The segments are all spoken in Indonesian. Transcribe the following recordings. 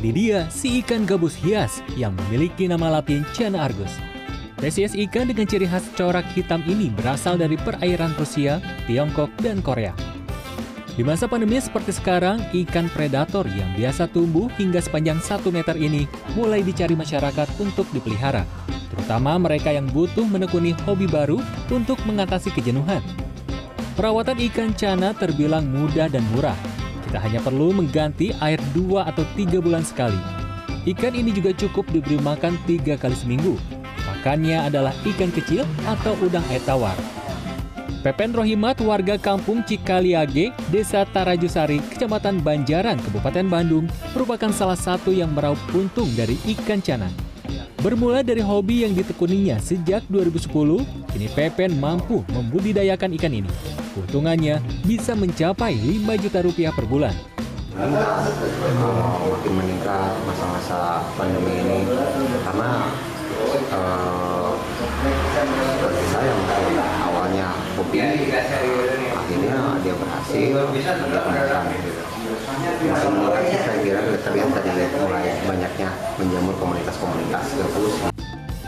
Ini dia si ikan gabus hias yang memiliki nama latin Chana argus. Spesies ikan dengan ciri khas corak hitam ini berasal dari perairan Rusia, Tiongkok, dan Korea. Di masa pandemi seperti sekarang, ikan predator yang biasa tumbuh hingga sepanjang 1 meter ini mulai dicari masyarakat untuk dipelihara, terutama mereka yang butuh menekuni hobi baru untuk mengatasi kejenuhan. Perawatan ikan cana terbilang mudah dan murah. Kita hanya perlu mengganti air 2 atau 3 bulan sekali. Ikan ini juga cukup diberi makan 3 kali seminggu. Makannya adalah ikan kecil atau udang etawar. Pepen Rohimat, warga kampung Cikaliage, Desa Tarajusari, Kecamatan Banjaran, Kabupaten Bandung, merupakan salah satu yang meraup untung dari ikan cana. Bermula dari hobi yang ditekuninya sejak 2010, kini Pepen mampu membudidayakan ikan ini. Keuntungannya bisa mencapai 5 juta rupiah per bulan. makin meningkat masa-masa pandemi ini karena uh, seperti saya mungkin awalnya hobi akhirnya dia berhasil dia kembangkan gitu. Sih saya kira terlihat dari mulai banyaknya menjamur komunitas-komunitas gabus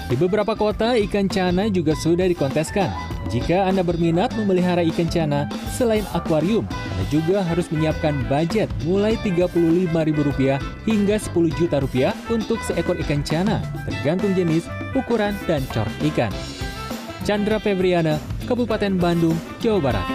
Di beberapa kota, ikan cana juga sudah dikonteskan. Jika Anda berminat memelihara ikan cana, selain akuarium, Anda juga harus menyiapkan budget mulai Rp35.000 hingga 10 juta rupiah untuk seekor ikan cana, tergantung jenis, ukuran, dan corak ikan. Chandra Febriana, Kabupaten Bandung, Jawa Barat.